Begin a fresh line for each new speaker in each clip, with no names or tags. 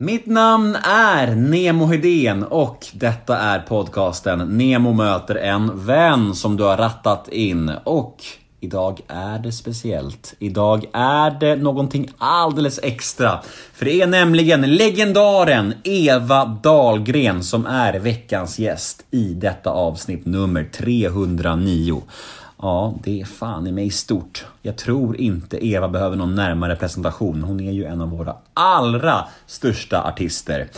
Mitt namn är Nemo Hedén och detta är podcasten Nemo möter en vän som du har rattat in. Och idag är det speciellt. Idag är det någonting alldeles extra. För det är nämligen legendaren Eva Dahlgren som är veckans gäst i detta avsnitt nummer 309. Ja, det är fan i mig stort. Jag tror inte Eva behöver någon närmare presentation. Hon är ju en av våra allra största artister.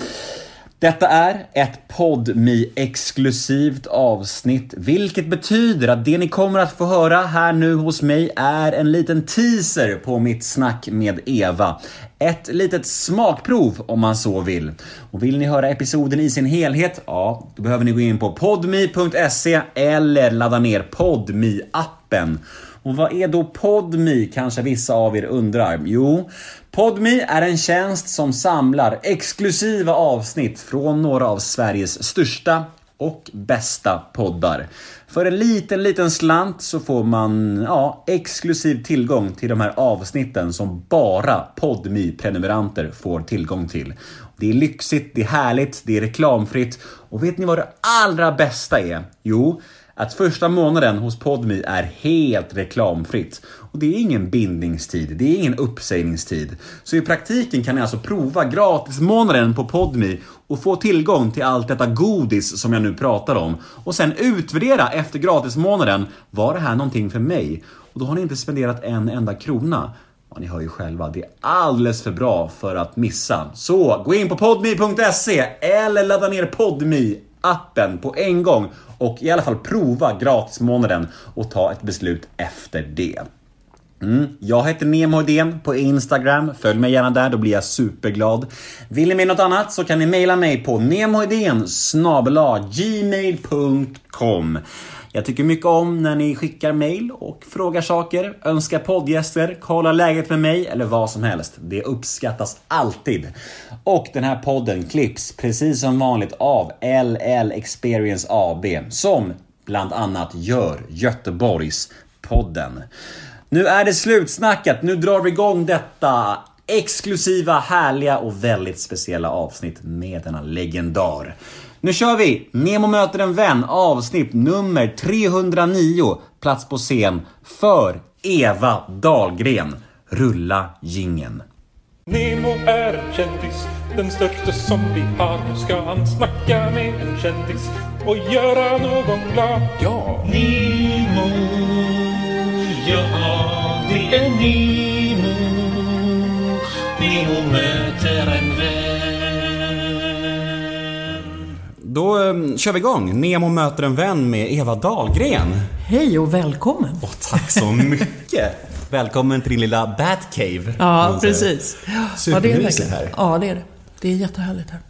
Detta är ett podmi exklusivt avsnitt, vilket betyder att det ni kommer att få höra här nu hos mig är en liten teaser på mitt snack med Eva. Ett litet smakprov om man så vill. Och vill ni höra episoden i sin helhet, ja, då behöver ni gå in på podmi.se eller ladda ner podmi appen och vad är då PodMe kanske vissa av er undrar? Jo, PodMe är en tjänst som samlar exklusiva avsnitt från några av Sveriges största och bästa poddar. För en liten, liten slant så får man ja, exklusiv tillgång till de här avsnitten som bara podme prenumeranter får tillgång till. Det är lyxigt, det är härligt, det är reklamfritt och vet ni vad det allra bästa är? Jo, att första månaden hos Podmi är helt reklamfritt. Och det är ingen bindningstid, det är ingen uppsägningstid. Så i praktiken kan ni alltså prova gratismånaden på Podmi och få tillgång till allt detta godis som jag nu pratar om. Och sen utvärdera efter gratismånaden, var det här någonting för mig? Och då har ni inte spenderat en enda krona. Ja, ni hör ju själva, det är alldeles för bra för att missa. Så gå in på podmi.se eller ladda ner Podmi appen på en gång och i alla fall prova gratismånaden och ta ett beslut efter det. Mm. Jag heter Nemo Idén på Instagram. Följ mig gärna där, då blir jag superglad. Vill ni med något annat så kan ni mejla mig på nemoidén gmail.com jag tycker mycket om när ni skickar mejl och frågar saker, önskar poddgäster, kollar läget med mig eller vad som helst. Det uppskattas alltid. Och den här podden klipps precis som vanligt av LL Experience AB som bland annat gör Göteborgs podden. Nu är det slutsnackat, nu drar vi igång detta exklusiva, härliga och väldigt speciella avsnitt med denna legendar. Nu kör vi! Nemo möter en vän avsnitt nummer 309. Plats på scen för Eva Dahlgren. Rulla gingen.
Nemo är en kändis, den största som vi har. Nu ska han snacka med en kändis och göra någon glad. Ja!
Nemo, det är Nemo. Nemo möter en
Då um, kör vi igång. Nemo möter en vän med Eva Dahlgren.
Hej och välkommen.
Oh, tack så mycket. välkommen till din lilla Batcave.
Ja, precis.
Supermysigt
ja, här. Ja, det är det. Det är jättehärligt här.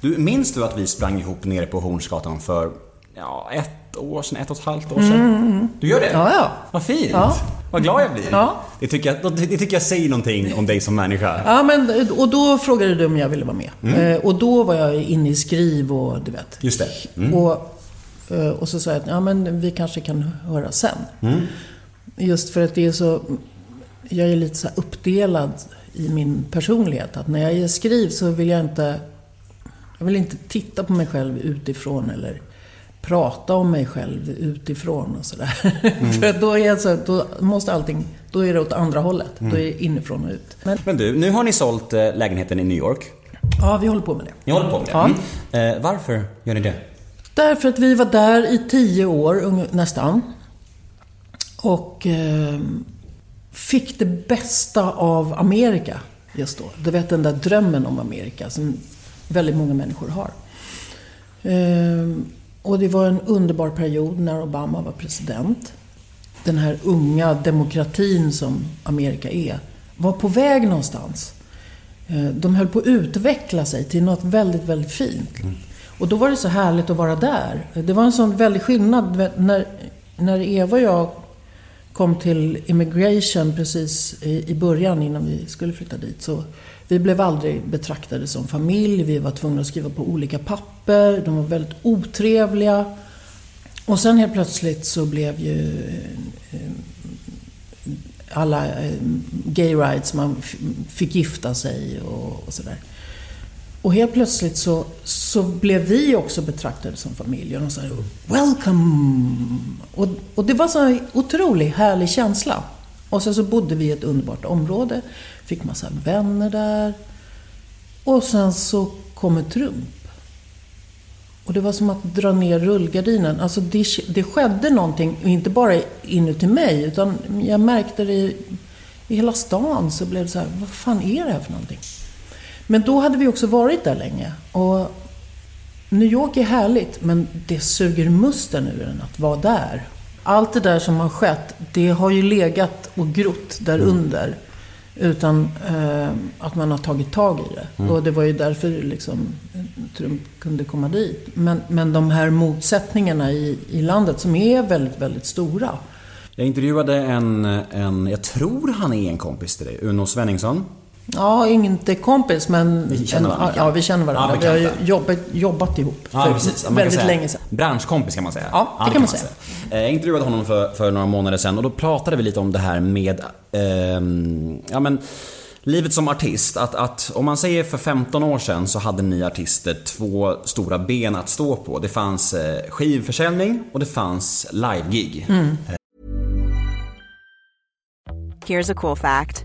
Du, minns du att vi sprang ihop nere på Hornsgatan för ja, ett år sedan, ett och ett halvt år sedan? Mm. Du gör det?
Ja, ja.
Vad fint.
Ja.
Vad glad jag blir.
Ja.
Det, tycker jag, det tycker jag säger någonting om dig som människa.
Ja, men, och då frågade du om jag ville vara med. Mm. Eh, och då var jag inne i skriv och du vet.
Just det. Mm.
Och, eh, och så sa jag att ja, men vi kanske kan höra sen. Mm. Just för att det är så... Jag är lite så uppdelad i min personlighet. Att när jag är skriv så vill jag inte... Jag vill inte titta på mig själv utifrån eller prata om mig själv utifrån och sådär. Mm. För då, är så, då måste allting, då är det åt andra hållet. Mm. Då är det inifrån och ut.
Men, Men, du, nu har ni sålt eh, lägenheten i New York.
Ja, vi håller på med det.
Ni håller på med det?
Ja.
Mm. Eh, varför gör ni det?
Därför att vi var där i tio år nästan. Och eh, fick det bästa av Amerika just då. Du vet den där drömmen om Amerika som väldigt många människor har. Eh, och det var en underbar period när Obama var president. Den här unga demokratin som Amerika är, var på väg någonstans. Eh, de höll på att utveckla sig till något väldigt, väldigt fint. Mm. Och då var det så härligt att vara där. Det var en sån väldig skillnad. När, när Eva och jag kom till Immigration precis i, i början innan vi skulle flytta dit så vi blev aldrig betraktade som familj. Vi var tvungna att skriva på olika papper. De var väldigt otrevliga. Och sen helt plötsligt så blev ju eh, alla eh, gay rights, man fick gifta sig och, och sådär. Och helt plötsligt så, så blev vi också betraktade som familj. Och de sa “Welcome!” och, och det var så en otroligt härlig känsla. Och sen så bodde vi i ett underbart område, fick massa vänner där. Och sen så kommer Trump. Och det var som att dra ner rullgardinen. Alltså det, det skedde någonting, inte bara inuti mig, utan jag märkte det i, i hela stan. Så blev det så här, vad fan är det här för någonting? Men då hade vi också varit där länge. Och New York är härligt, men det suger musten ur en att vara där. Allt det där som har skett, det har ju legat och grott där under. Utan eh, att man har tagit tag i det. Och det var ju därför liksom, Trump kunde komma dit. Men, men de här motsättningarna i, i landet som är väldigt, väldigt stora.
Jag intervjuade en, en, jag tror han är en kompis till dig, Uno Svenningsson.
Ja, inte kompis men...
Vi känner varandra.
Ja, vi känner varandra.
Ja,
vi har jobbat, jobbat ihop
Ja,
för
precis. Man kan
väldigt
säga
länge sedan.
Branschkompis kan man säga.
Ja, det kan man säga.
Eh, Jag intervjuade honom för, för några månader sedan och då pratade vi lite om det här med ehm, ja, men, livet som artist. Att, att om man säger för 15 år sedan så hade ni artister två stora ben att stå på. Det fanns eh, skivförsäljning och det fanns live-gig.
Here's a cool fact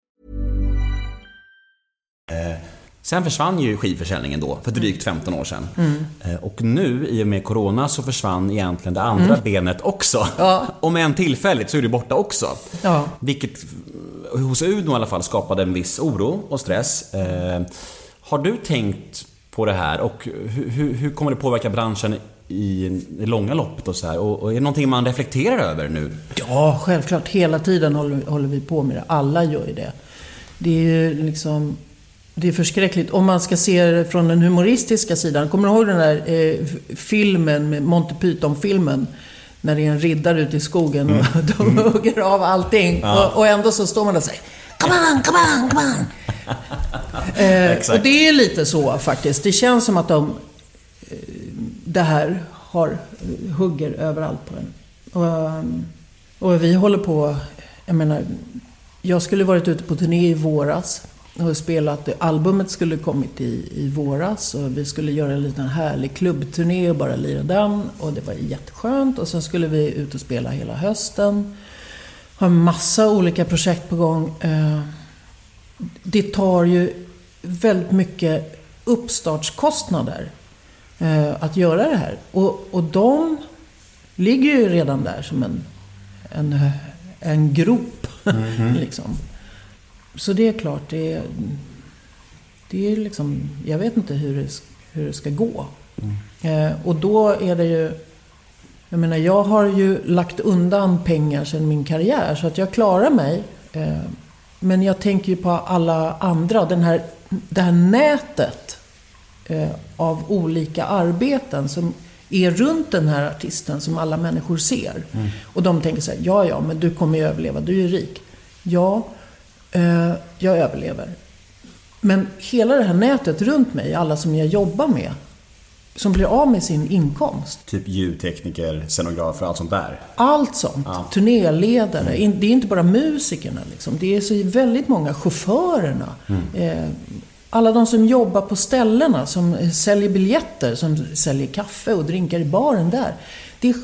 Sen försvann ju skivförsäljningen då, för drygt 15 år sedan. Eh, Och nu, i och med Corona, så försvann egentligen det andra benet också.
Ja.
Om än tillfälligt så är det borta också.
Ja.
Vilket eh, hos Uno i alla fall skapade en viss oro och stress. Eh, Har du tänkt på det här och hur, hur, hur kommer det påverka branschen i det långa loppet och så här? Och, och är det någonting man reflekterar över nu?
Ja, självklart. Hela tiden håller, håller vi på med det. Alla gör ju det. Det är ju liksom... Det är förskräckligt. Om man ska se det från den humoristiska sidan. Kommer du ihåg den där eh, filmen, med Monty Python-filmen? När det är en riddare ute i skogen och de hugger av allting. Och, och ändå så står man där och säger Come on, come on, come on! eh, och det är lite så faktiskt. Det känns som att de eh, det här har hugger överallt på en. Och, ehm, och vi håller på, jag menar, jag skulle varit ute på turné i våras och spelat, albumet skulle kommit i, i våras och vi skulle göra en liten härlig klubbturné och bara lira den och det var jätteskönt och sen skulle vi ut och spela hela hösten. Har massa olika projekt på gång. Eh, Det tar ju väldigt mycket uppstartskostnader eh, att göra det här. Och, och de ligger ju redan där som en, en, en grop. liksom. Så det är klart, det är, det är liksom, jag vet inte hur det, hur det ska gå. Eh, och då är det ju, jag menar jag har ju lagt undan pengar sedan min karriär så att jag klarar mig. Eh, men jag tänker ju på alla andra, den här, det här nätet eh, av olika arbeten som är runt den här artisten som alla människor ser. Och de tänker så här, ja ja, men du kommer ju överleva, du är ju rik. Ja, eh, jag överlever. Men hela det här nätet runt mig, alla som jag jobbar med, som blir av med sin inkomst.
Typ ljudtekniker, scenografer, allt sånt där.
Allt sånt. Turnéledare. In- Det är inte bara musikerna. Liksom. Det är så väldigt många chaufförerna. Eh, alla de som jobbar på ställena, som säljer biljetter, som säljer kaffe och drinkar i baren där. Det är,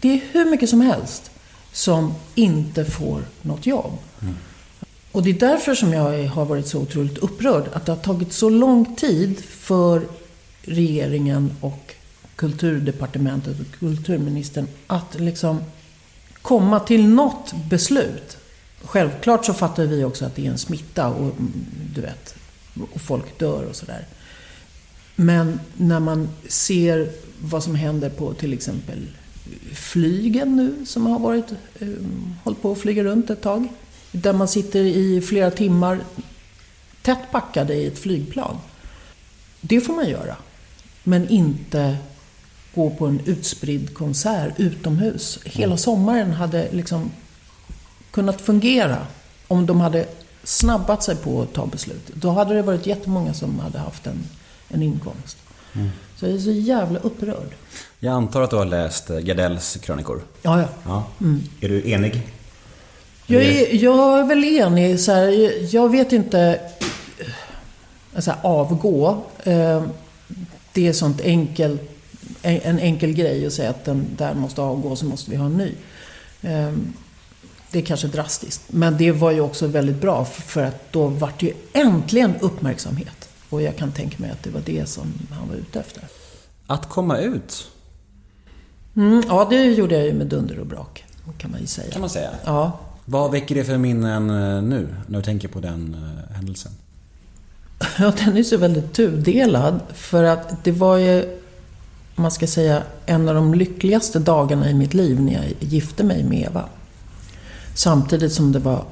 det är hur mycket som helst som inte får något jobb. Och det är därför som jag har varit så otroligt upprörd. Att det har tagit så lång tid för regeringen och kulturdepartementet och kulturministern att liksom komma till något beslut. Självklart så fattar vi också att det är en smitta och mm, du vet, och folk dör och sådär. Men när man ser vad som händer på till exempel flygen nu som har varit, um, hållit på att flyga runt ett tag. Där man sitter i flera timmar tätt packade i ett flygplan. Det får man göra. Men inte gå på en utspridd konsert utomhus. Hela sommaren hade liksom kunnat fungera om de hade snabbat sig på att ta beslut. Då hade det varit jättemånga som hade haft en, en inkomst. Så jag är så jävla upprörd.
Jag antar att du har läst Gardells krönikor?
Ja, ja.
Ja. Är du enig?
Jag är, jag är väl enig. Så här, jag vet inte... Alltså, avgå. Eh, det är sånt enkel, en, en enkel grej att säga att den där måste avgå, så måste vi ha en ny. Eh, det är kanske drastiskt. Men det var ju också väldigt bra, för, för att då vart det ju äntligen uppmärksamhet. Och jag kan tänka mig att det var det som han var ute efter.
Att komma ut,
Mm, ja, det gjorde jag ju med dunder och brak, kan man ju säga.
kan man säga.
Ja,
vad väcker det för minnen eh, nu, när du tänker på den eh, händelsen?
Ja, den är så väldigt tudelad. För att det var ju, om man ska säga, en av de lyckligaste dagarna i mitt liv när jag gifte mig med Eva. Samtidigt som det var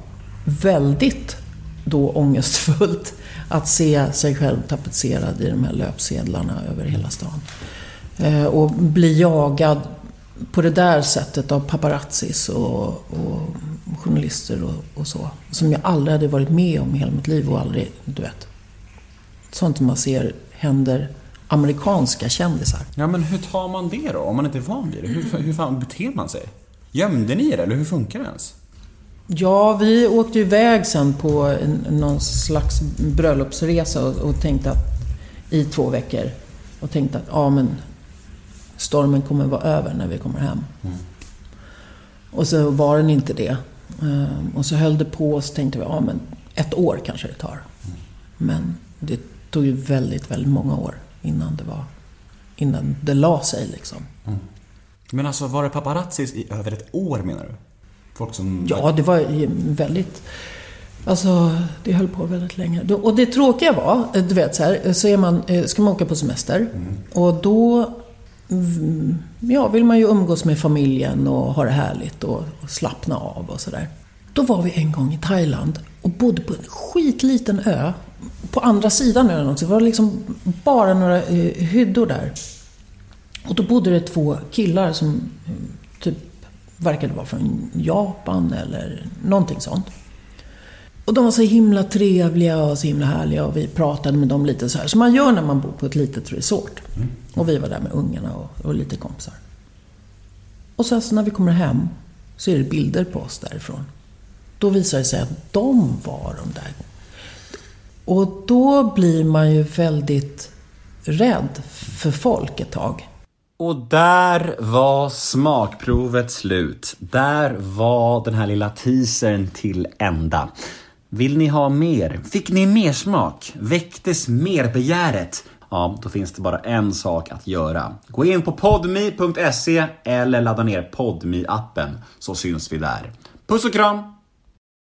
väldigt då ångestfullt att se sig själv tapetserad i de här löpsedlarna över hela stan. Eh, och bli jagad på det där sättet av paparazzis och, och journalister och, och så. Som jag aldrig hade varit med om i hela mitt liv och aldrig, du vet. Sånt man ser händer amerikanska kändisar.
Ja, men hur tar man det då, om man inte är van vid det? Hur, hur fan beter man sig? Gömde ni er, eller hur funkar det ens?
Ja, vi åkte ju iväg sen på en, någon slags bröllopsresa och, och tänkte att i två veckor. Och tänkte att ja, men stormen kommer vara över när vi kommer hem. Och så var den inte det. Ehm, Och så höll det på och så tänkte vi, ja men ett år kanske det tar. Men det tog ju väldigt, väldigt många år innan det var, innan det la sig liksom.
Men alltså, var det paparazzis i över ett år menar du? Folk som...
Ja, det var väldigt... Alltså, det höll på väldigt länge. Och det tråkiga var, eh, du vet så här, så är man, eh, ska man åka på semester. Och då mm, Mm, ja, vill man ju umgås med familjen och ha det härligt och, och slappna av och sådär. Då var vi en gång i Thailand och bodde på en skitliten ö. På andra sidan ön också. Det var liksom bara några eh, hyddor där. Och då bodde det två killar som eh, typ verkade vara från Japan eller någonting sånt. Och de var så himla trevliga och så himla härliga och vi pratade med dem lite så här som man gör när man bor på ett litet resort. Och vi var där med ungarna och, och lite kompisar. Och sen så när vi kommer hem så är det bilder på oss därifrån. Då visar det sig att de var de där. Och då blir man ju väldigt rädd för folk ett tag.
Och där var smakprovet slut. Där var den här lilla teasern till ända. Vill ni ha mer? Fick ni mer smak? Väcktes mer begäret? Ja, då finns det bara en sak att göra. Gå in på podmi.se eller ladda ner podmi-appen så syns vi där. Puss och kram!